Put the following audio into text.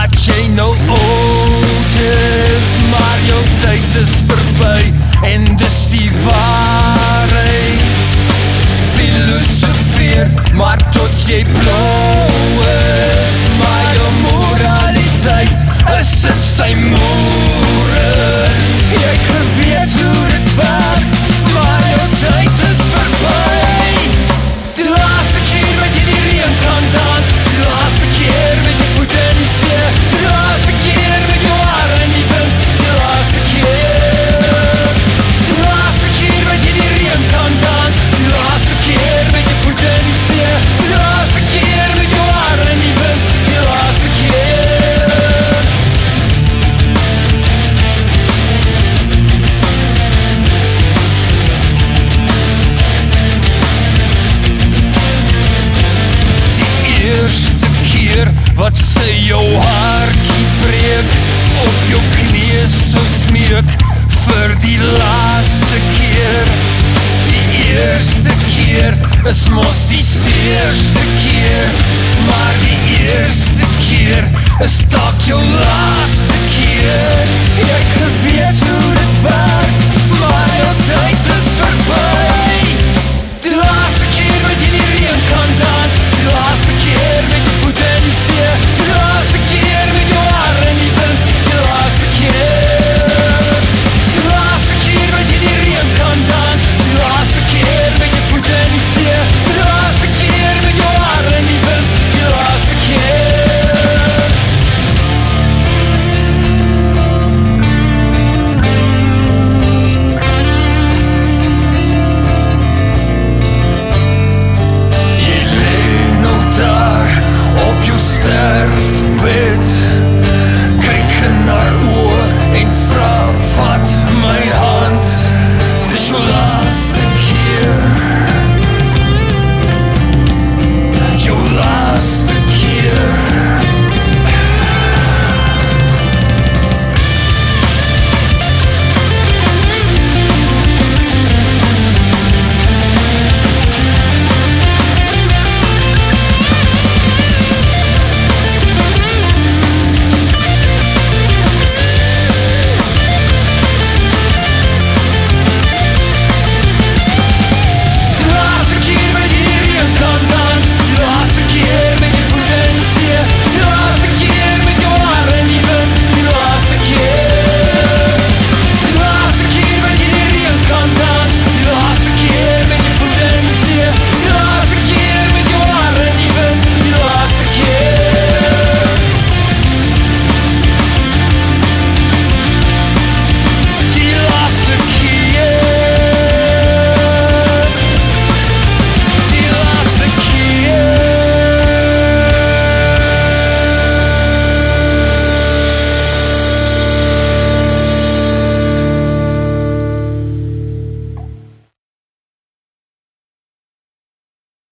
dat jy nou oud is Maar jou tyd is verby En dis die waarheid. Filosofeer maar tot jy blauw is Maar jou moraliteit is in sy moed Wat sê jou hartjie breek op jou knie so smeek vir die laaste keer. Die eerste keer is mos die seerste keer, maar die eerste keer is dalk jou laaste keer.